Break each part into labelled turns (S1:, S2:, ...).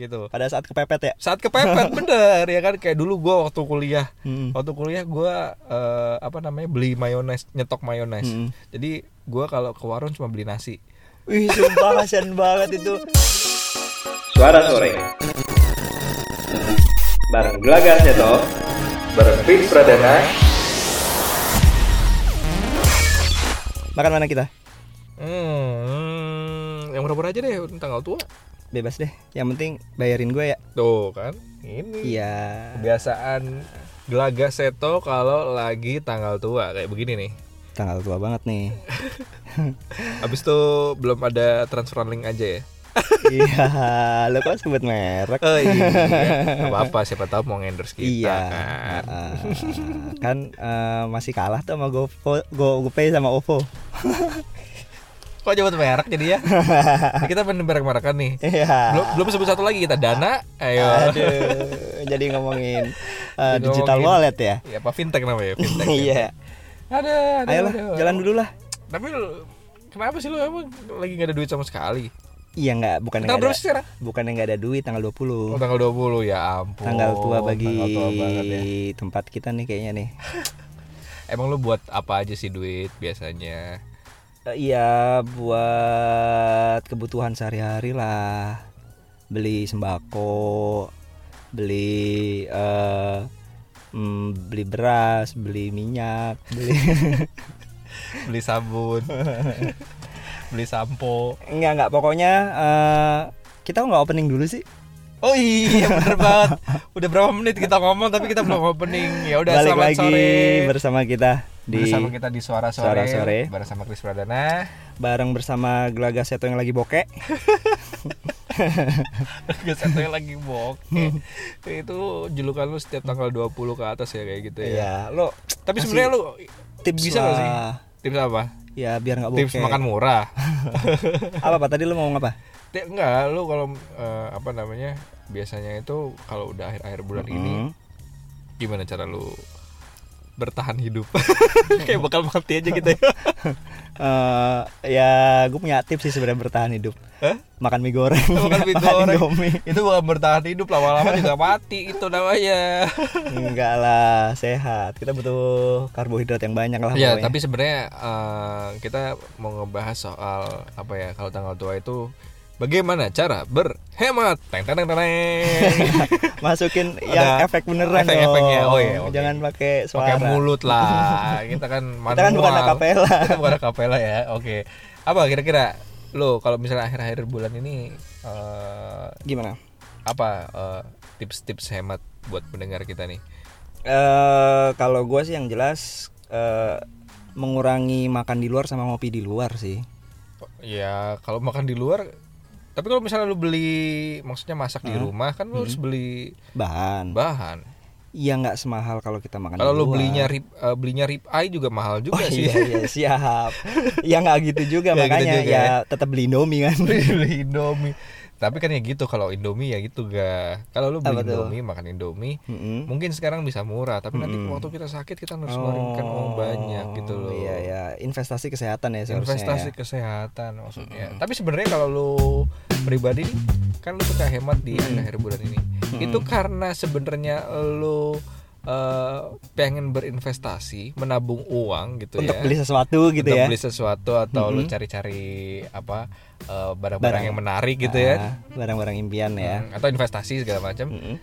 S1: gitu.
S2: Pada saat kepepet ya?
S1: Saat kepepet bener ya kan? Kayak dulu gue waktu kuliah.
S2: Mm.
S1: waktu kuliah gue eh, apa namanya beli mayones nyetok mayones.
S2: Mm.
S1: jadi gue kalau ke warung cuma beli nasi.
S2: Wih sumpah kasihan banget itu.
S3: Suara sore. Bareng Gelaga Seto Bareng Fix Pradana.
S2: Makan mana kita?
S1: Hmm, yang berapa aja deh? Tanggal tua
S2: bebas deh. Yang penting bayarin gue ya.
S1: Tuh kan ini.
S2: Iya.
S1: Kebiasaan gelaga seto kalau lagi tanggal tua kayak begini nih.
S2: Tanggal tua banget nih.
S1: Abis itu belum ada transfer link aja ya?
S2: Iya lo kok sebut merek?
S1: Oh iya. Apa-apa siapa tahu mau endorse kita
S2: iya.
S1: kan.
S2: Ah, kan eh, masih kalah tuh sama GoPo, Go, GoPay sama OVO
S1: Kok nyebut merek jadi ya? Kita main merek-merekan nih.
S2: Iya.
S1: Belum, belum sebut satu lagi kita Dana. Ayo.
S2: Aduh jadi ngomongin
S1: Jadi
S2: digital
S1: ngomongin-
S2: wallet ya?
S1: Ya apa fintech namanya fintech
S2: iya.
S1: Ada, ada
S2: ayolah
S1: ada.
S2: jalan dulu lah.
S1: Tapi lu- Kenapa sih lu emang lagi gak ada duit sama sekali?
S2: Iya nggak bukan
S1: berapa
S2: ada
S1: sekarang?
S2: bukan yang nggak ada duit tanggal 20
S1: Oh tanggal 20 ya ampun.
S2: Tanggal tua bagi
S1: Tanggal tua banget ya.
S2: tempat kita nih kayaknya nih.
S1: Emang lu buat apa aja sih duit biasanya?
S2: Eh, iya buat kebutuhan sehari-hari lah. Beli sembako beli eh mm, beli beras beli minyak beli
S1: Beli sabun Beli sampo.
S2: Enggak enggak. Pokoknya eh kita nggak opening dulu sih.
S1: Oh iya bener banget. Udah berapa menit kita ngomong tapi kita belum opening. Ya udah selamat
S2: lagi
S1: sore.
S2: bersama kita di
S1: Bersama kita di Suara Sore,
S2: Suara Sore.
S1: Bersama Chris Pradana
S2: bareng bersama Gelaga Seto yang lagi bokek
S1: Gak satu yang lagi bokeh Itu julukan lu setiap tanggal 20 ke atas ya kayak gitu ya
S2: Iya, lo
S1: Tapi sebenarnya lu
S2: tips
S1: bisa gak sih? Tips apa?
S2: Ya biar nggak bokeh.
S1: Tips makan murah
S2: apa apa tadi lo mau ngapa?
S1: Ti- Enggak, lu kalau eh, apa namanya Biasanya itu kalau udah akhir-akhir bulan ini
S2: Mm.
S1: Gimana cara lu bertahan hidup? Kayak bakal mati aja gitu ya
S2: Eh, ya gue punya tips sih sebenarnya bertahan hidup.
S1: Hah?
S2: Makan mie goreng.
S1: Makan mie
S2: Makan
S1: goreng.
S2: Indomie.
S1: Itu bukan bertahan hidup lama-lama juga mati itu namanya.
S2: Enggak lah, sehat. Kita butuh karbohidrat yang banyak lah
S1: Ya,
S2: pokoknya.
S1: tapi sebenarnya eh, kita mau ngebahas soal apa ya kalau tanggal tua itu bagaimana cara berhemat. Teng teng teng teng.
S2: masukin yang
S1: Ada
S2: efek beneran
S1: efek-efeknya.
S2: dong.
S1: Oh iya, oke.
S2: Jangan pakai suara.
S1: Pakai mulut lah. Kita kan manual.
S2: Kita kan bukan akapela.
S1: Kita bukan akapela ya. Oke. Apa kira-kira lo kalau misalnya akhir-akhir bulan ini eh,
S2: Gimana?
S1: apa eh, tips-tips hemat buat pendengar kita nih?
S2: Eh kalau gue sih yang jelas eh mengurangi makan di luar sama ngopi di luar sih.
S1: Ya kalau makan di luar tapi kalau misalnya lu beli maksudnya masak di rumah kan lu harus beli
S2: Bahan.
S1: bahan.
S2: Iya nggak semahal kalau kita makan
S1: Kalau lu belinya rib eh, belinya rib eye juga mahal
S2: Oh
S1: juga sih.
S2: iya, iya siap. ya nggak gitu juga
S1: gitu
S2: makanya
S1: juga
S2: ya
S1: ya.
S2: tetap beli Indomie kan.
S1: beli Indomie. Tapi kan ya gitu kalau Indomie ya gitu ga. Kalau lu beli
S2: Apa tuh?
S1: Indomie makan Indomie
S2: Mm-mm.
S1: mungkin sekarang bisa murah tapi nanti
S2: Mm-mm.
S1: waktu kita sakit kita harus ngeluarin uang banyak gitu loh.
S2: Iya ya, investasi kesehatan ya seharusnya.
S1: investasi
S2: ya.
S1: kesehatan maksudnya. Tapi sebenarnya kalau lu pribadi nih, kan lu suka hemat di akhir bulan ini. Itu karena sebenarnya lu eh, pengen berinvestasi, menabung uang gitu
S2: Untuk
S1: ya.
S2: beli sesuatu gitu
S1: Untuk
S2: ya.
S1: beli sesuatu atau lu
S2: Mm-mm.
S1: cari-cari apa eh, barang-barang
S2: Barang.
S1: yang menarik gitu ya.
S2: Ah, Barang-barang impian ya.
S1: Hmm, atau investasi segala macam
S2: Mm-mm.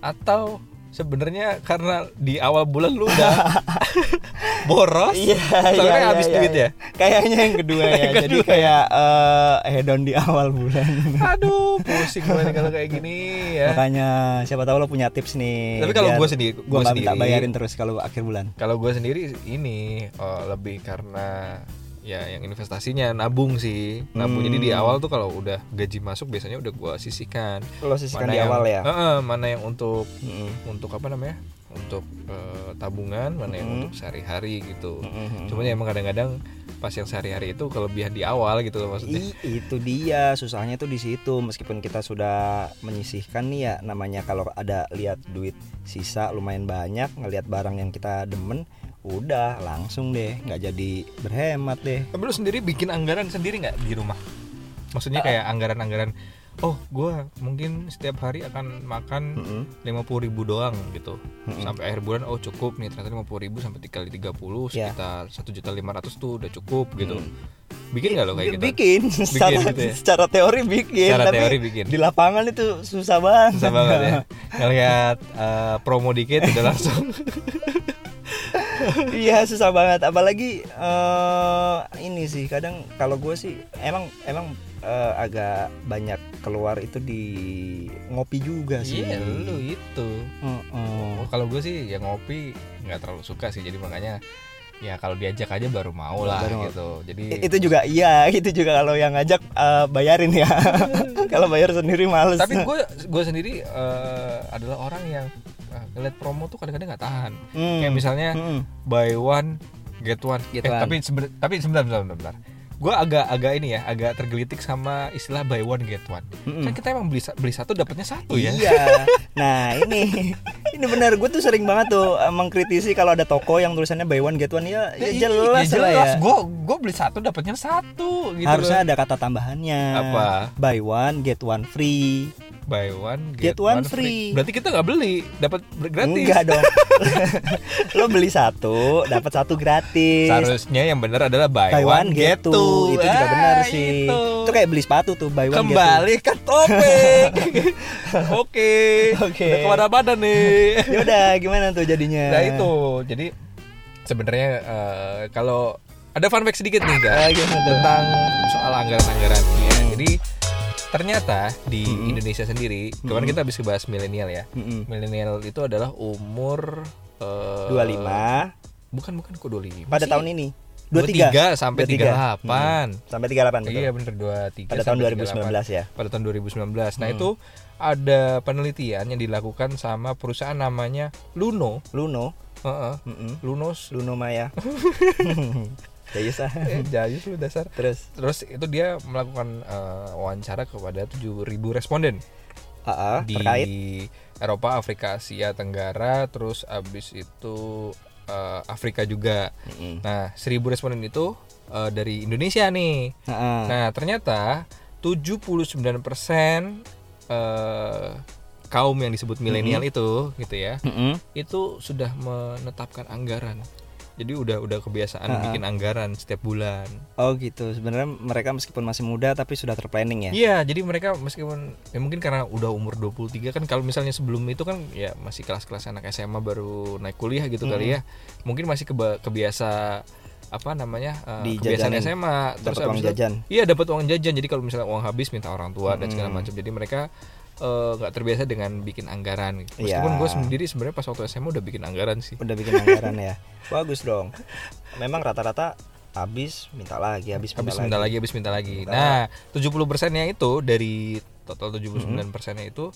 S1: atau sebenarnya karena di awal bulan lu udah boros
S2: Iya,
S1: soalnya
S2: iya,
S1: kan
S2: iya,
S1: habis
S2: iya,
S1: duit
S2: iya.
S1: ya
S2: Kayaknya yang kedua ya.
S1: Yang
S2: Jadi
S1: kedua.
S2: kayak eh hedon di awal bulan.
S1: aduh pusing gue nih kalau kayak gini ya
S2: Makanya siapa tahu lo punya tips nih.
S1: Tapi kalau gua sendiri-
S2: gua nggak minta
S1: sendiri-
S2: bayarin terus kalau akhir bulan.
S1: kalau gue sendiri ini eh, lebih karena ya yang investasinya nabung sih nabung jadi di
S2: Hmm.
S1: awal tuh kalau udah gaji masuk biasanya udah gue sisihkan
S2: Lo sisihkan
S1: Mana
S2: di
S1: yang-
S2: awal ya.
S1: Heeh, mana yang untuk
S2: Mm-mm.
S1: untuk apa namanya untuk eh, tabungan mana yang
S2: Mm.
S1: untuk sehari-hari gitu
S2: Mm-mm.
S1: cuman ya emang kadang-kadang pas yang sehari-hari itu kelebihan di awal gitu loh maksudnya
S2: I, itu dia susahnya tuh di situ meskipun kita sudah menyisihkan nih ya namanya kalau ada lihat duit sisa lumayan banyak ngelihat barang yang kita demen udah langsung deh nggak jadi berhemat deh
S1: Tapi lu sendiri bikin anggaran sendiri nggak di rumah? Maksudnya kayak anggaran-anggaran oh gue mungkin setiap hari akan makan lima puluh ribu doang gitu
S2: Mm-mm.
S1: sampai akhir bulan oh cukup nih ternyata lima puluh ribu sampai dikali 30
S2: Ya.
S1: sekitar satu juta lima ratus tuh udah cukup gitu
S2: Mm.
S1: bikin nggak lo kayak gitu
S2: bikin secara,
S1: gitu ya?
S2: secara teori bikin
S1: Secara
S2: tapi
S1: teori bikin.
S2: di lapangan itu susah banget
S1: susah banget ya ngelihat eh, promo dikit udah langsung
S2: iya susah banget. Apalagi eh, ini sih kadang kalau gue sih emang emang eh, agak banyak keluar itu di ngopi juga sih.
S1: Iya lu itu.
S2: Heeh.
S1: oh, kalau gue sih ya ngopi nggak terlalu suka sih. Jadi makanya ya kalau diajak aja baru mau lah
S2: Baru
S1: gitu. Jadi
S2: itu juga iya itu juga kalau yang ngajak eh, bayarin ya. Kalau bayar sendiri males.
S1: Tapi gue gue sendiri eh, adalah orang yang ngeliat promo tuh kadang-kadang nggak tahan
S2: Hmm.
S1: kayak misalnya
S2: Mm-mm.
S1: buy one get one.
S2: Get
S1: eh,
S2: one.
S1: tapi seben- tapi sebentar sebentar sebentar. Gue agak agak ini ya, agak tergelitik sama istilah buy one get one.
S2: Mm-mm.
S1: Kan kita emang beli beli satu dapatnya satu ya.
S2: Iya. Nah ini ini benar gue tuh sering banget tuh eh, mengkritisi kalau ada toko yang tulisannya buy one get one ya, ya
S1: i-
S2: jelas,
S1: ya
S2: lah
S1: jelas.
S2: ya.
S1: Gue gue beli satu dapatnya satu gitu.
S2: Harusnya
S1: loh.
S2: ada kata tambahannya.
S1: Apa?
S2: Buy one get one free.
S1: Buy one
S2: Get
S1: get,
S2: one free.
S1: Berarti kita nggak beli, dapat gratis.
S2: Enggak dong. Lo beli satu, dapat satu gratis.
S1: Seharusnya yang benar adalah buy,
S2: Buy one get two. Itu juga
S1: Ah,
S2: benar sih.
S1: itu.
S2: Itu kayak beli sepatu tuh buy one
S1: Kembali ke topik. Oke.
S2: Oke.
S1: Udah ke mana-mana nih.
S2: get two. Ya udah gimana tuh jadinya?
S1: Nah itu, jadi sebenarnya eh, kalau ada fun fact sedikit nih
S2: Ah,
S1: guys
S2: tuh?
S1: tentang soal anggaran-anggaran ya.
S2: Hmm.
S1: Jadi ternyata di
S2: Hmm.
S1: Indonesia sendiri, kemarin kita habis bahas milenial ya.
S2: Mm-mm.
S1: Milenial itu adalah umur eh,
S2: 25
S1: Bukan bukan kok 25.
S2: pada
S1: sih.
S2: tahun ini.
S1: 23 sampai
S2: 23.
S1: 38.
S2: Mm. Sampai 38 betul.
S1: Iya bener 23
S2: Pada tahun
S1: sampai
S2: 2019 ya.
S1: pada tahun 2019. Nah,
S2: Hmm.
S1: itu ada penelitian yang dilakukan sama perusahaan namanya Luno.
S2: Luno,
S1: Heeh.
S2: Mm-mm.
S1: Lunos.
S2: Luno Maya. Jayus ah.
S1: Eh, jayus lu dasar.
S2: Terus,
S1: Terus itu dia melakukan eh, wawancara kepada 7.000 responden
S2: ah, ah,
S1: di
S2: terkait
S1: Eropa, Afrika, Asia Tenggara, terus abis itu eh, Afrika juga.
S2: Mm-mm.
S1: Nah, 1.000 responden itu eh, dari Indonesia nih.
S2: Ah, ah.
S1: Nah, ternyata 79% eh kaum yang disebut milenial itu gitu ya,
S2: Mm-mm.
S1: itu sudah menetapkan anggaran. Jadi udah udah kebiasaan
S2: Ha-ha.
S1: bikin anggaran setiap bulan.
S2: Oh gitu. Sebenarnya mereka meskipun masih muda tapi sudah terplanning ya.
S1: Iya, jadi mereka meskipun ya mungkin karena udah umur 23 kan kalau misalnya sebelum itu kan ya masih kelas-kelas anak SMA baru naik kuliah gitu kali ya. Mungkin masih keba- kebiasa apa namanya? eh, kebiasaan
S2: Dijajanin.
S1: SMA
S2: Dapat uang
S1: itu-
S2: jajan.
S1: Iya, dapat uang jajan. Jadi kalau misalnya uang habis minta orang tua dan segala macam. Jadi mereka eh, nggak terbiasa dengan bikin anggaran. gitu. Meskipun gue sendiri sebenarnya pas waktu SMA udah bikin anggaran sih.
S2: Udah bikin anggaran ya. Bagus dong. Memang rata-rata habis minta lagi, habis minta
S1: habis minta lagi habis minta lagi
S2: Minta.
S1: nah 70 persennya itu dari total 79 persennya itu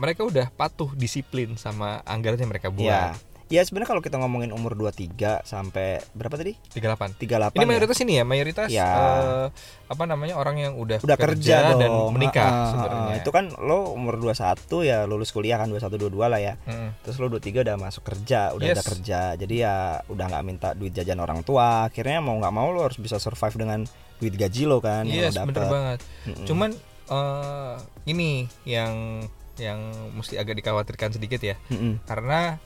S1: mereka udah patuh disiplin sama anggaran yang mereka buat
S2: Ya sebenarnya kalau kita ngomongin umur 23 sampai berapa tadi?
S1: 38
S2: 38
S1: ini
S2: ya?
S1: mayoritas ini ya mayoritas
S2: Ya.
S1: eh, apa namanya orang yang udah,
S2: udah kerja,
S1: dan
S2: dong.
S1: menikah
S2: Ah, ah,
S1: sebenarnya.
S2: Itu kan lo umur 21 ya lulus kuliah kan 21 22 lah ya.
S1: Mm.
S2: Terus lo 23 udah masuk kerja, udah
S1: Yes.
S2: ada kerja. Jadi ya udah nggak minta duit jajan orang tua. Akhirnya mau nggak mau lo harus bisa survive dengan duit gaji lo kan yang
S1: yes
S2: lo
S1: bener banget
S2: Mm-mm.
S1: cuman eh, ini yang yang mesti agak dikhawatirkan sedikit ya
S2: Mm-mm.
S1: karena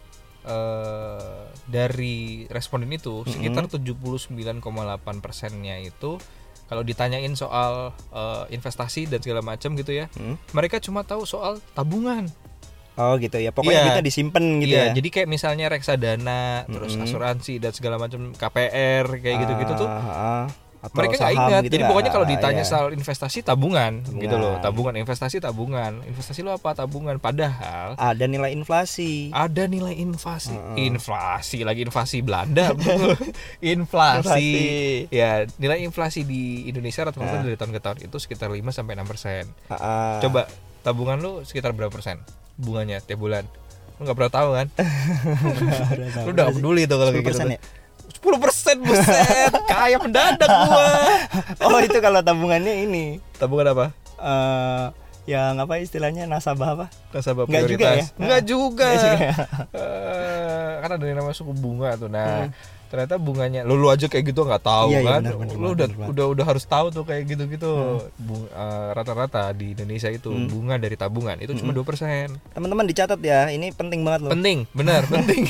S1: eh, dari responden itu sekitar 79,8 persennya itu kalau ditanyain soal eh, investasi dan segala macam gitu ya
S2: Mm.
S1: mereka cuma tahu soal tabungan
S2: Oh gitu ya. Pokoknya
S1: Iya.
S2: duitnya disimpan gitu
S1: Iya,
S2: ya.
S1: jadi kayak misalnya reksadana terus
S2: Mm-mm.
S1: asuransi dan segala macam KPR kayak gitu-gitu tuh
S2: Ah, ah. Atau
S1: mereka nggak ingat.
S2: gitu
S1: jadi pokoknya kalau ditanya
S2: iya.
S1: soal investasi tabungan, gitu loh.
S2: Tabungan.
S1: tabungan investasi tabungan. Investasi lo apa? Tabungan. Padahal
S2: ada nilai inflasi.
S1: ada nilai inflasi.
S2: Heeh.
S1: inflasi. Lagi inflasi Belanda inflasi.
S2: Inflasi.
S1: ya nilai inflasi di Indonesia rata-rata
S2: Nah.
S1: dari tahun ke tahun itu sekitar 5 sampai 6 persen. Coba tabungan lu sekitar berapa persen? Bunganya tiap bulan. Lu nggak pernah tahu kan? Lu udah peduli tuh kalau gitu
S2: 10%
S1: tuh.
S2: ya?
S1: 10 persen buset. Kaya mendadak gua.
S2: Oh itu kalau tabungannya ini.
S1: Tabungan apa?
S2: Eh yang apa istilahnya nasabah apa?
S1: nasabah
S2: Nggak juga
S1: prioritas.
S2: Ya?
S1: nggak juga,
S2: Nggak juga. Ya?
S1: Eh, kan ada yang namanya suku bunga tuh. Nah ternyata bunganya lu lu aja kayak gitu nggak tahu
S2: Hmm. Iya, iya,
S1: kan
S2: benar, benar,
S1: lu
S2: benar,
S1: udah
S2: benar.
S1: udah udah harus tahu tuh kayak gitu gitu rata-rata di Indonesia itu
S2: Hmm.
S1: bunga dari tabungan itu cuma dua persen
S2: Teman-teman dicatat ya, ini penting banget loh.
S1: penting benar penting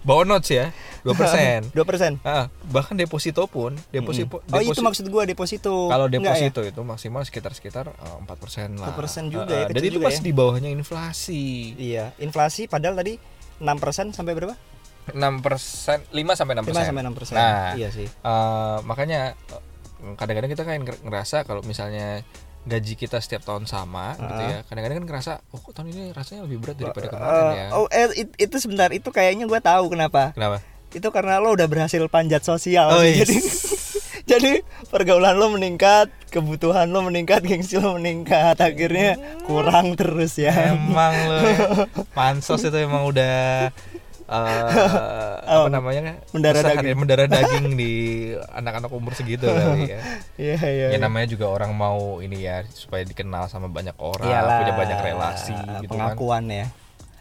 S1: bawa notes ya dua persen
S2: 2%.
S1: Ah, bahkan deposito pun deposito
S2: Oh, itu maksud gua deposito.
S1: kalau
S2: ya?
S1: deposito itu maksimal sekitar sekitar empat persen lah
S2: 4% juga
S1: Ah,
S2: ya,
S1: dan
S2: kecil
S1: itu
S2: juga
S1: masih
S2: ya.
S1: di bawahnya inflasi
S2: Iya, inflasi padahal tadi 6% sampai berapa?
S1: 6 persen 5 sampai 6
S2: 5
S1: persen
S2: sampai 6%.
S1: nah
S2: Iya sih.
S1: eh, makanya eh, kadang-kadang kita kan nger- ngerasa kalau misalnya gaji kita setiap tahun sama gitu ya kadang-kadang kan ngerasa oh kok tahun ini rasanya lebih berat daripada kemarin
S2: Eh,
S1: ya
S2: Oh, eh, it- itu sebentar, itu kayaknya gua tahu kenapa.
S1: kenapa
S2: Itu karena lo udah berhasil panjat sosial.
S1: Oh,
S2: sih.
S1: iya.
S2: Jadi jadi pergaulan lo meningkat, kebutuhan lo meningkat, gengsi lo meningkat, akhirnya kurang terus ya.
S1: emang lo ya. pansos itu emang udah eh, apa namanya
S2: Mendarah daging.
S1: mendarah daging di anak-anak umur segitu kali ya
S2: Iya, iya.
S1: ya
S2: iya.
S1: namanya juga orang mau ini ya supaya dikenal sama banyak orang
S2: Iyalah,
S1: punya banyak relasi gitu kan
S2: pengakuan ya.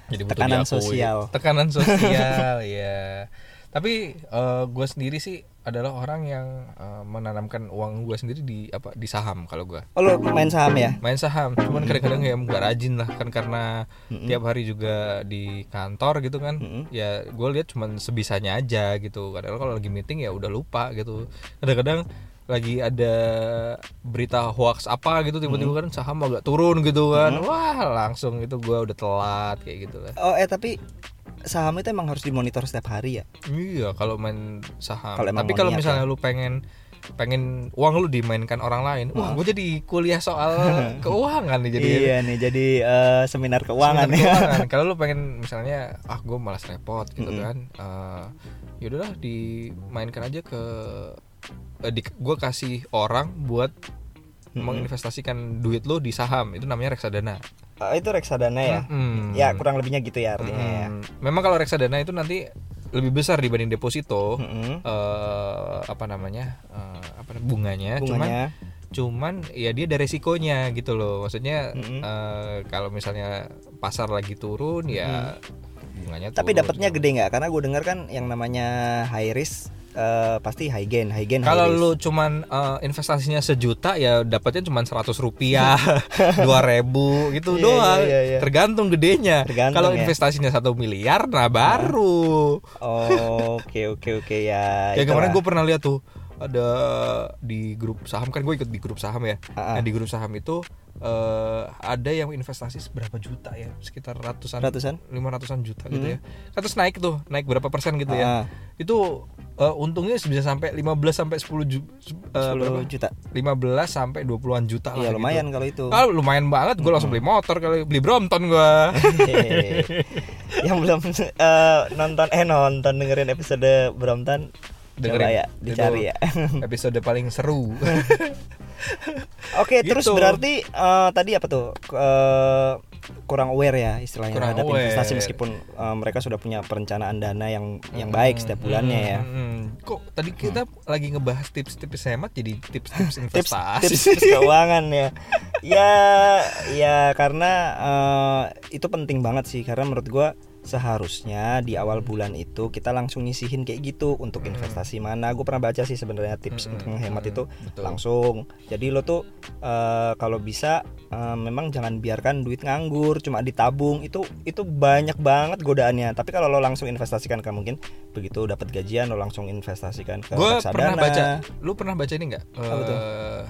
S1: jadi butuh
S2: Tekanan
S1: diakui.
S2: sosial.
S1: tekanan sosial ya tapi gue sendiri sih adalah orang yang eh, menanamkan uang gue sendiri di apa di saham kalau gue
S2: Oh, lo main saham ya?
S1: main saham. Cuman kadang-kadang ya nggak rajin lah. Kan karena tiap hari juga di kantor gitu kan. Ya gue lihat cuman sebisanya aja gitu. Kadang kalau lagi meeting ya udah lupa gitu. Kadang-kadang lagi ada berita hoax apa gitu tiba-tiba kan saham agak turun gitu kan. Wah langsung itu gue udah telat kayak gitu lah
S2: Oh, eh tapi saham itu emang harus dimonitor setiap hari ya?
S1: iya kalau main saham
S2: emang
S1: tapi kalau misalnya
S2: ya.
S1: lu pengen pengen uang lu dimainkan orang lain wah gue jadi kuliah soal keuangan nih jadi
S2: iya nih, jadi eh, seminar keuangan
S1: Seminar
S2: ya.
S1: keuangan. Kalau lu pengen misalnya ah gue malas repot gitu kan. Eh ya udahlah dimainkan aja ke eh, di, gue kasih orang buat menginvestasikan duit lu di saham itu namanya reksadana.
S2: Oh, itu reksadana ya?
S1: Mm.
S2: Ya, kurang lebihnya gitu ya artinya ya.
S1: Hmm. Memang kalau reksadana itu nanti lebih besar dibanding deposito.
S2: Mm-mm.
S1: eh apa namanya? eh, apa bunganya, cuman
S2: Bunganya.
S1: cuman ya dia ada resikonya gitu loh maksudnya
S2: Mm-mm.
S1: eh, kalau misalnya pasar lagi turun ya bunganya
S2: Tapi dapatnya gede nggak? Karena gue dengar kan yang namanya high risk eh, pasti high gain, high gain.
S1: kalau lu cuman eh, investasinya sejuta ya dapatnya cuman 100 rupiah dua ribu gitu
S2: Iya,
S1: doang
S2: iya, iya, iya.
S1: tergantung gedenya kalau
S2: ya.
S1: investasinya satu miliar nah baru
S2: Oh, oke oke oke ya.
S1: kayak kemarin gue pernah lihat tuh ada di grup saham kan gue ikut di grup saham ya
S2: Ah, ah.
S1: nah di grup saham itu eh, ada yang investasi berapa juta ya sekitar ratusan
S2: Ratusan?
S1: lima ratusan juta gitu ya kan terus naik tuh naik berapa persen gitu
S2: Ah.
S1: ya itu eh, untungnya bisa sampai 15 sampai 10 ju, eh,
S2: 10
S1: berapa?
S2: juta.
S1: 15 sampai 20-an juta lah
S2: Iya
S1: gitu.
S2: lumayan kalau itu.
S1: Ah, lumayan banget gue langsung beli motor kali beli Brompton gue
S2: yang belum eh, nonton eh nonton dengerin episode Brompton coba ya dicari ya.
S1: episode paling seru
S2: Oke, terus
S1: Gitu.
S2: berarti eh, tadi apa tuh? Eh, kurang aware ya istilahnya
S1: Kurang
S2: terhadap
S1: aware.
S2: investasi meskipun eh, mereka sudah punya perencanaan dana yang yang baik setiap bulannya ya.
S1: Hmm, kok tadi kita lagi ngebahas tips-tips hemat jadi tips-tips
S2: Tips,
S1: investasi
S2: tips, tips keuangan ya. Ya, ya karena eh, itu penting banget sih karena menurut gua seharusnya di awal bulan itu kita langsung nyisihin kayak gitu untuk investasi mana. Gue pernah baca sih sebenarnya tips
S1: Mm-mm,
S2: untuk menghemat
S1: mm-mm,
S2: itu
S1: betul.
S2: langsung. Jadi lo tuh eh, kalau bisa eh, memang jangan biarkan duit nganggur, cuma ditabung. Itu itu banyak banget godaannya. Tapi kalau lo langsung investasikan ke mungkin begitu dapat gajian lo langsung investasikan ke
S1: gue pernah baca lu pernah baca ini nggak? Eh,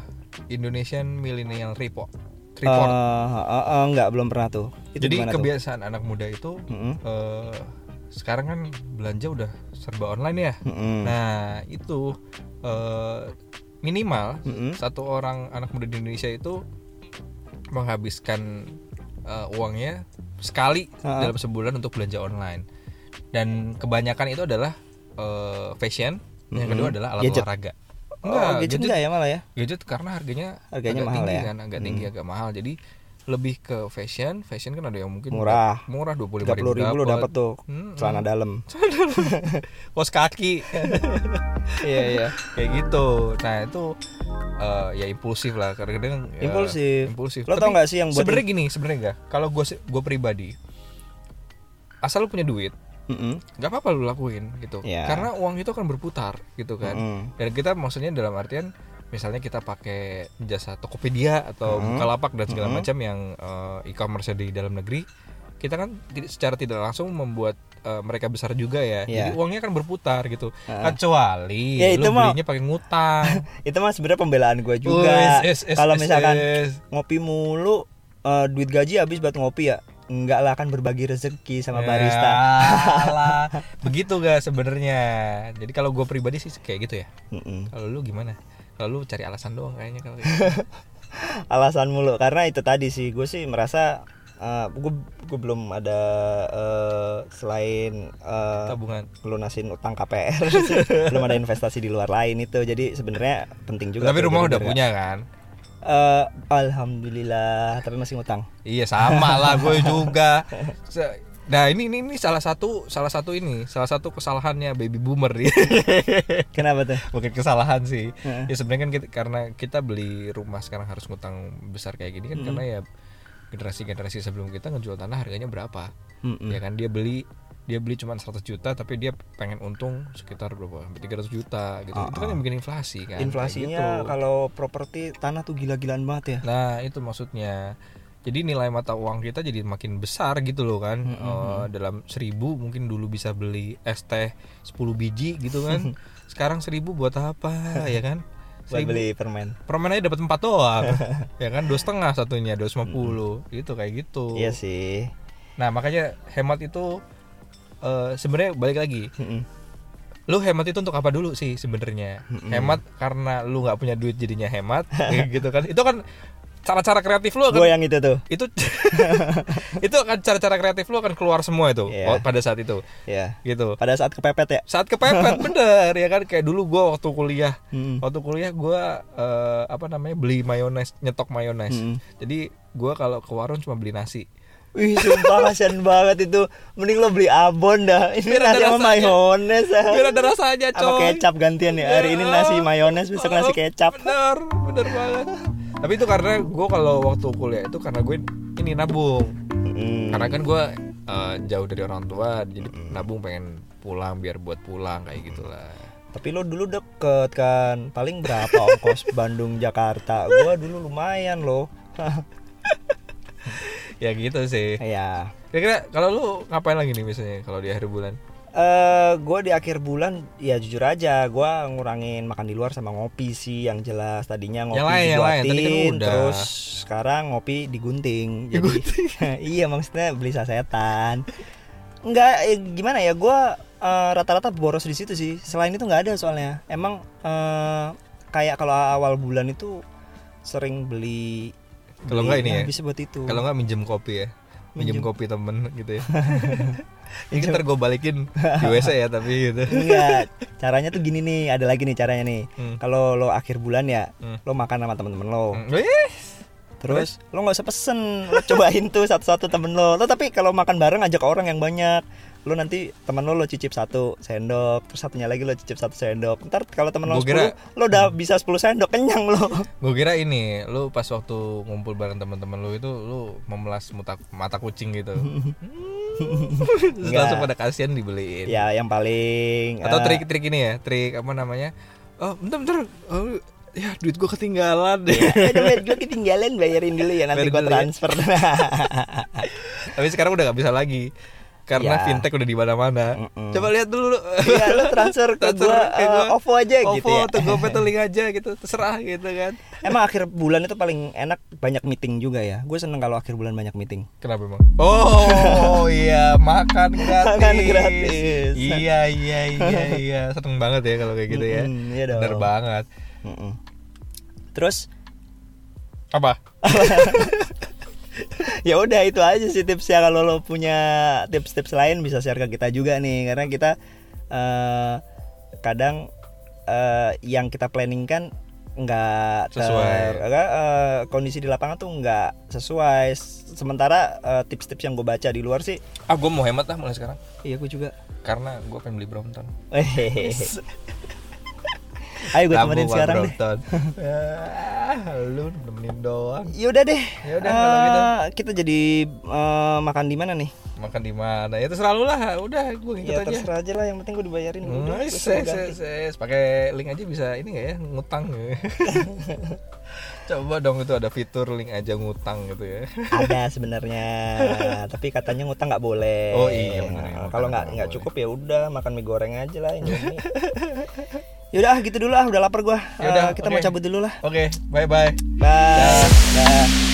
S1: Indonesian Millennial Report report
S2: eh, eh, enggak belum pernah tuh. Itu
S1: jadi
S2: gimana tuh?
S1: kebiasaan anak muda itu
S2: Mm-mm.
S1: eh, sekarang kan belanja udah serba online ya
S2: Mm-mm.
S1: nah itu eh, minimal
S2: Mm-mm.
S1: satu orang anak muda di Indonesia itu menghabiskan eh, uangnya sekali
S2: Ha-ha.
S1: dalam sebulan untuk belanja online dan kebanyakan itu adalah eh, fashion yang
S2: Mm-mm.
S1: kedua adalah alat
S2: Gadget.
S1: olahraga
S2: Oh, gadget enggak ya malah ya?
S1: gadget karena harganya
S2: Harganya
S1: agak
S2: mahal
S1: tinggi
S2: ya?
S1: kan agak tinggi agak mahal jadi lebih ke fashion fashion kan ada yang mungkin
S2: Murah.
S1: murah dua puluh
S2: 30 ribu lo dapat tuh
S1: Hmm,
S2: celana dalam.
S1: kos kaki
S2: Iya iya.
S1: kayak gitu nah itu eh, ya impulsif lah kadang-kadang ya,
S2: Impulsif.
S1: impulsif
S2: Lo tau nggak sih yang buat
S1: sebenarnya gini sebenarnya enggak kalau gue gue pribadi asal lu punya duit nggak apa-apa lu lakuin gitu
S2: Iya.
S1: karena uang itu akan berputar gitu kan
S2: Mm-mm.
S1: dan kita maksudnya dalam artian misalnya kita pakai jasa Tokopedia atau
S2: Hmm.
S1: Bukalapak dan segala
S2: Hmm.
S1: macam yang eh, e-commerce di dalam negeri kita kan secara tidak langsung membuat eh, mereka besar juga ya
S2: Iya.
S1: jadi uangnya akan berputar gitu
S2: Ah.
S1: kecuali
S2: Ya, itu
S1: lu
S2: mah-
S1: belinya pakai ngutang
S2: itu mah sebenarnya pembelaan gue juga kalau misalkan
S1: es.
S2: ngopi mulu eh, duit gaji habis buat ngopi ya enggak lah kan berbagi rezeki sama
S1: Ya,
S2: barista
S1: alah. begitu gak sebenarnya jadi kalau gue pribadi sih kayak gitu ya
S2: Mm-mm.
S1: kalau lu gimana kalau lu cari alasan doang kayaknya kalau gitu.
S2: alasan mulu karena itu tadi sih gue sih merasa gue gue belum ada eh, selain eh,
S1: tabungan.
S2: lunasin utang KPR belum ada investasi di luar lain itu jadi sebenarnya penting juga
S1: tapi rumah udah punya kan?
S2: Eh, alhamdulillah tapi masih ngutang.
S1: Iya sama lah gue juga nah ini, ini ini salah satu salah satu ini salah satu kesalahannya baby boomer ya
S2: kenapa tuh?
S1: Bukan kesalahan sih.
S2: Heeh.
S1: ya sebenarnya kan kita, karena kita beli rumah sekarang harus ngutang besar kayak gini kan karena ya generasi-generasi sebelum kita ngejual tanah harganya berapa?
S2: Mm-mm.
S1: ya kan dia beli dia beli cuma 100 juta tapi dia pengen untung sekitar berapa? Sampai 300 juta gitu. Itu kan yang bikin inflasi kan
S2: inflasinya
S1: gitu.
S2: kalau properti tanah tuh gila-gilaan banget ya.
S1: Nah itu maksudnya jadi nilai mata uang kita jadi makin besar gitu loh kan. Eh, dalam seribu mungkin dulu bisa beli es teh 10 biji gitu kan. Sekarang seribu buat apa ya kan?
S2: Buat
S1: Seribu
S2: beli permen.
S1: Permen aja dapat empat doang ya kan? Dua setengah satunya dua gitu kayak gitu.
S2: Iya sih.
S1: Nah makanya hemat itu eh, sebenarnya balik lagi.
S2: Mm-mm.
S1: lu hemat itu untuk apa dulu sih sebenarnya? Hemat karena lu nggak punya duit jadinya hemat gitu kan? Itu kan cara-cara kreatif lu
S2: gue
S1: akan
S2: yang itu tuh.
S1: Itu itu akan cara-cara kreatif lu akan keluar semua itu
S2: Iya.
S1: pada saat itu.
S2: Ya
S1: gitu.
S2: Pada saat kepepet ya?
S1: Saat kepepet bener ya kan? Kayak dulu gua waktu kuliah.
S2: Mm-mm.
S1: waktu kuliah gua eh, apa namanya beli mayones nyetok mayones.
S2: Mm.
S1: jadi gua kalau ke warung cuma beli nasi.
S2: Wih sumpah kasihan banget itu. Mending lo beli abon dah. Ini
S1: Biar
S2: nasi sama mayones ah.
S1: biar ada rasanya
S2: Sama
S1: coy.
S2: kecap gantian ya. Hari ini nasi mayones Besok nasi kecap.
S1: bener bener banget tapi itu karena gue kalau waktu kuliah itu karena gue ini nabung.
S2: Mm.
S1: karena kan gue eh, jauh dari orang tua jadi nabung pengen pulang biar buat pulang kayak gitulah
S2: Tapi lo dulu deket kan? Paling berapa ongkos Bandung Jakarta? Gua dulu lumayan loh.
S1: Ya gitu sih.
S2: Ya
S1: kira-kira kalau lu ngapain lagi nih misalnya kalau di akhir bulan
S2: eh gue di akhir bulan ya jujur aja gue ngurangin makan di luar sama ngopi sih yang jelas. Tadinya ngopi
S1: yang lain.
S2: dibuatin
S1: Tadi kan
S2: terus sekarang ngopi digunting. Jadi iya maksudnya beli sasetan. Nggak eh, gimana ya gue eh, rata-rata boros di situ sih. Selain itu nggak ada soalnya. Emang eh, kayak kalau awal bulan itu sering beli
S1: Kalau nggak ini ya?
S2: bisa buat itu.
S1: Kalau nggak minjem kopi ya minjem kopi temen gitu ya ini ntar gue balikin di WC ya tapi gitu
S2: Enggak, caranya tuh gini nih, ada lagi nih caranya nih.
S1: Hmm.
S2: Kalau lo akhir bulan ya,
S1: Hmm.
S2: lo makan sama temen-temen lo.
S1: Hmm, wih,
S2: Terus lo nggak usah pesen, lo cobain tuh satu-satu temen lo. Lo tapi kalau makan bareng ajak orang yang banyak. Lo nanti temen lo lo cicip satu sendok, terus satunya lagi lo cicip satu sendok. Ntar kalau temen lo 10, lo udah bisa 10 sendok kenyang lo.
S1: gue kira ini lu pas waktu ngumpul bareng teman-teman lu itu lu memelas mata, mata kucing gitu terus langsung pada kasihan dibeliin
S2: ya yang paling
S1: atau
S2: eh,
S1: trik-trik ini ya trik apa namanya oh bentar bentar oh, ya duit gue ketinggalan deh
S2: ya, aduh, duit gue ketinggalan bayarin dulu ya nanti gue
S1: ya.
S2: transfer.
S1: tapi sekarang udah gak bisa lagi karena
S2: Ya.
S1: fintech udah di mana-mana
S2: Mm-mm.
S1: coba lihat dulu
S2: Iya, lo transfer ke
S1: Transfer
S2: gue
S1: ke gua.
S2: OVO aja
S1: OVO
S2: gitu ya.
S1: atau GoPay atau link aja gitu terserah gitu kan
S2: Emang akhir bulan itu paling enak banyak meeting juga ya. Gue seneng kalau akhir bulan banyak meeting.
S1: Kenapa emang? Oh iya makan gratis.
S2: Makan gratis.
S1: Iya iya iya iya seneng banget ya kalau kayak gitu ya.
S2: Mm-mm, iya dong.
S1: Bener banget.
S2: Mm-mm. Terus
S1: Apa?
S2: ya udah itu aja sih tipsnya kalau lo punya tips-tips lain bisa share ke kita juga nih karena kita eh, kadang eh, yang kita planning kan nggak ter-
S1: Sesuai.
S2: enggak, eh, kondisi di lapangan tuh nggak sesuai sementara eh, tips-tips yang gue baca di luar sih
S1: Ah gue mau hemat lah mulai sekarang.
S2: iya gue juga
S1: Karena gue pengen beli Brompton.
S2: Ayo gue temenin sekarang deh.
S1: Ah, lu nemenin doang.
S2: Yaudah deh.
S1: Yaudah, kalau gitu.
S2: Eh, Kita jadi eh, makan di mana nih?
S1: Makan di mana? Ya terserah lu lah. Udah, gue ngikut
S2: Ya
S1: aja.
S2: terserah aja lah. Yang penting gue dibayarin.
S1: Hmm,
S2: Udah,
S1: ses, ses, ses. Pakai link aja bisa ini nggak ya ngutang Coba dong itu ada fitur link aja ngutang gitu ya.
S2: Ada sebenarnya. Tapi katanya ngutang nggak boleh.
S1: Oh, iya,
S2: Nah, Kalau nggak
S1: nggak
S2: cukup ya udah makan mie goreng aja lah Indomie. Yaudah ah, gitu dulu ah udah lapar gua.
S1: Yaudah,
S2: Eh, kita
S1: oke.
S2: mau cabut dulu lah.
S1: Oke, bye bye.
S2: Bye. Bye.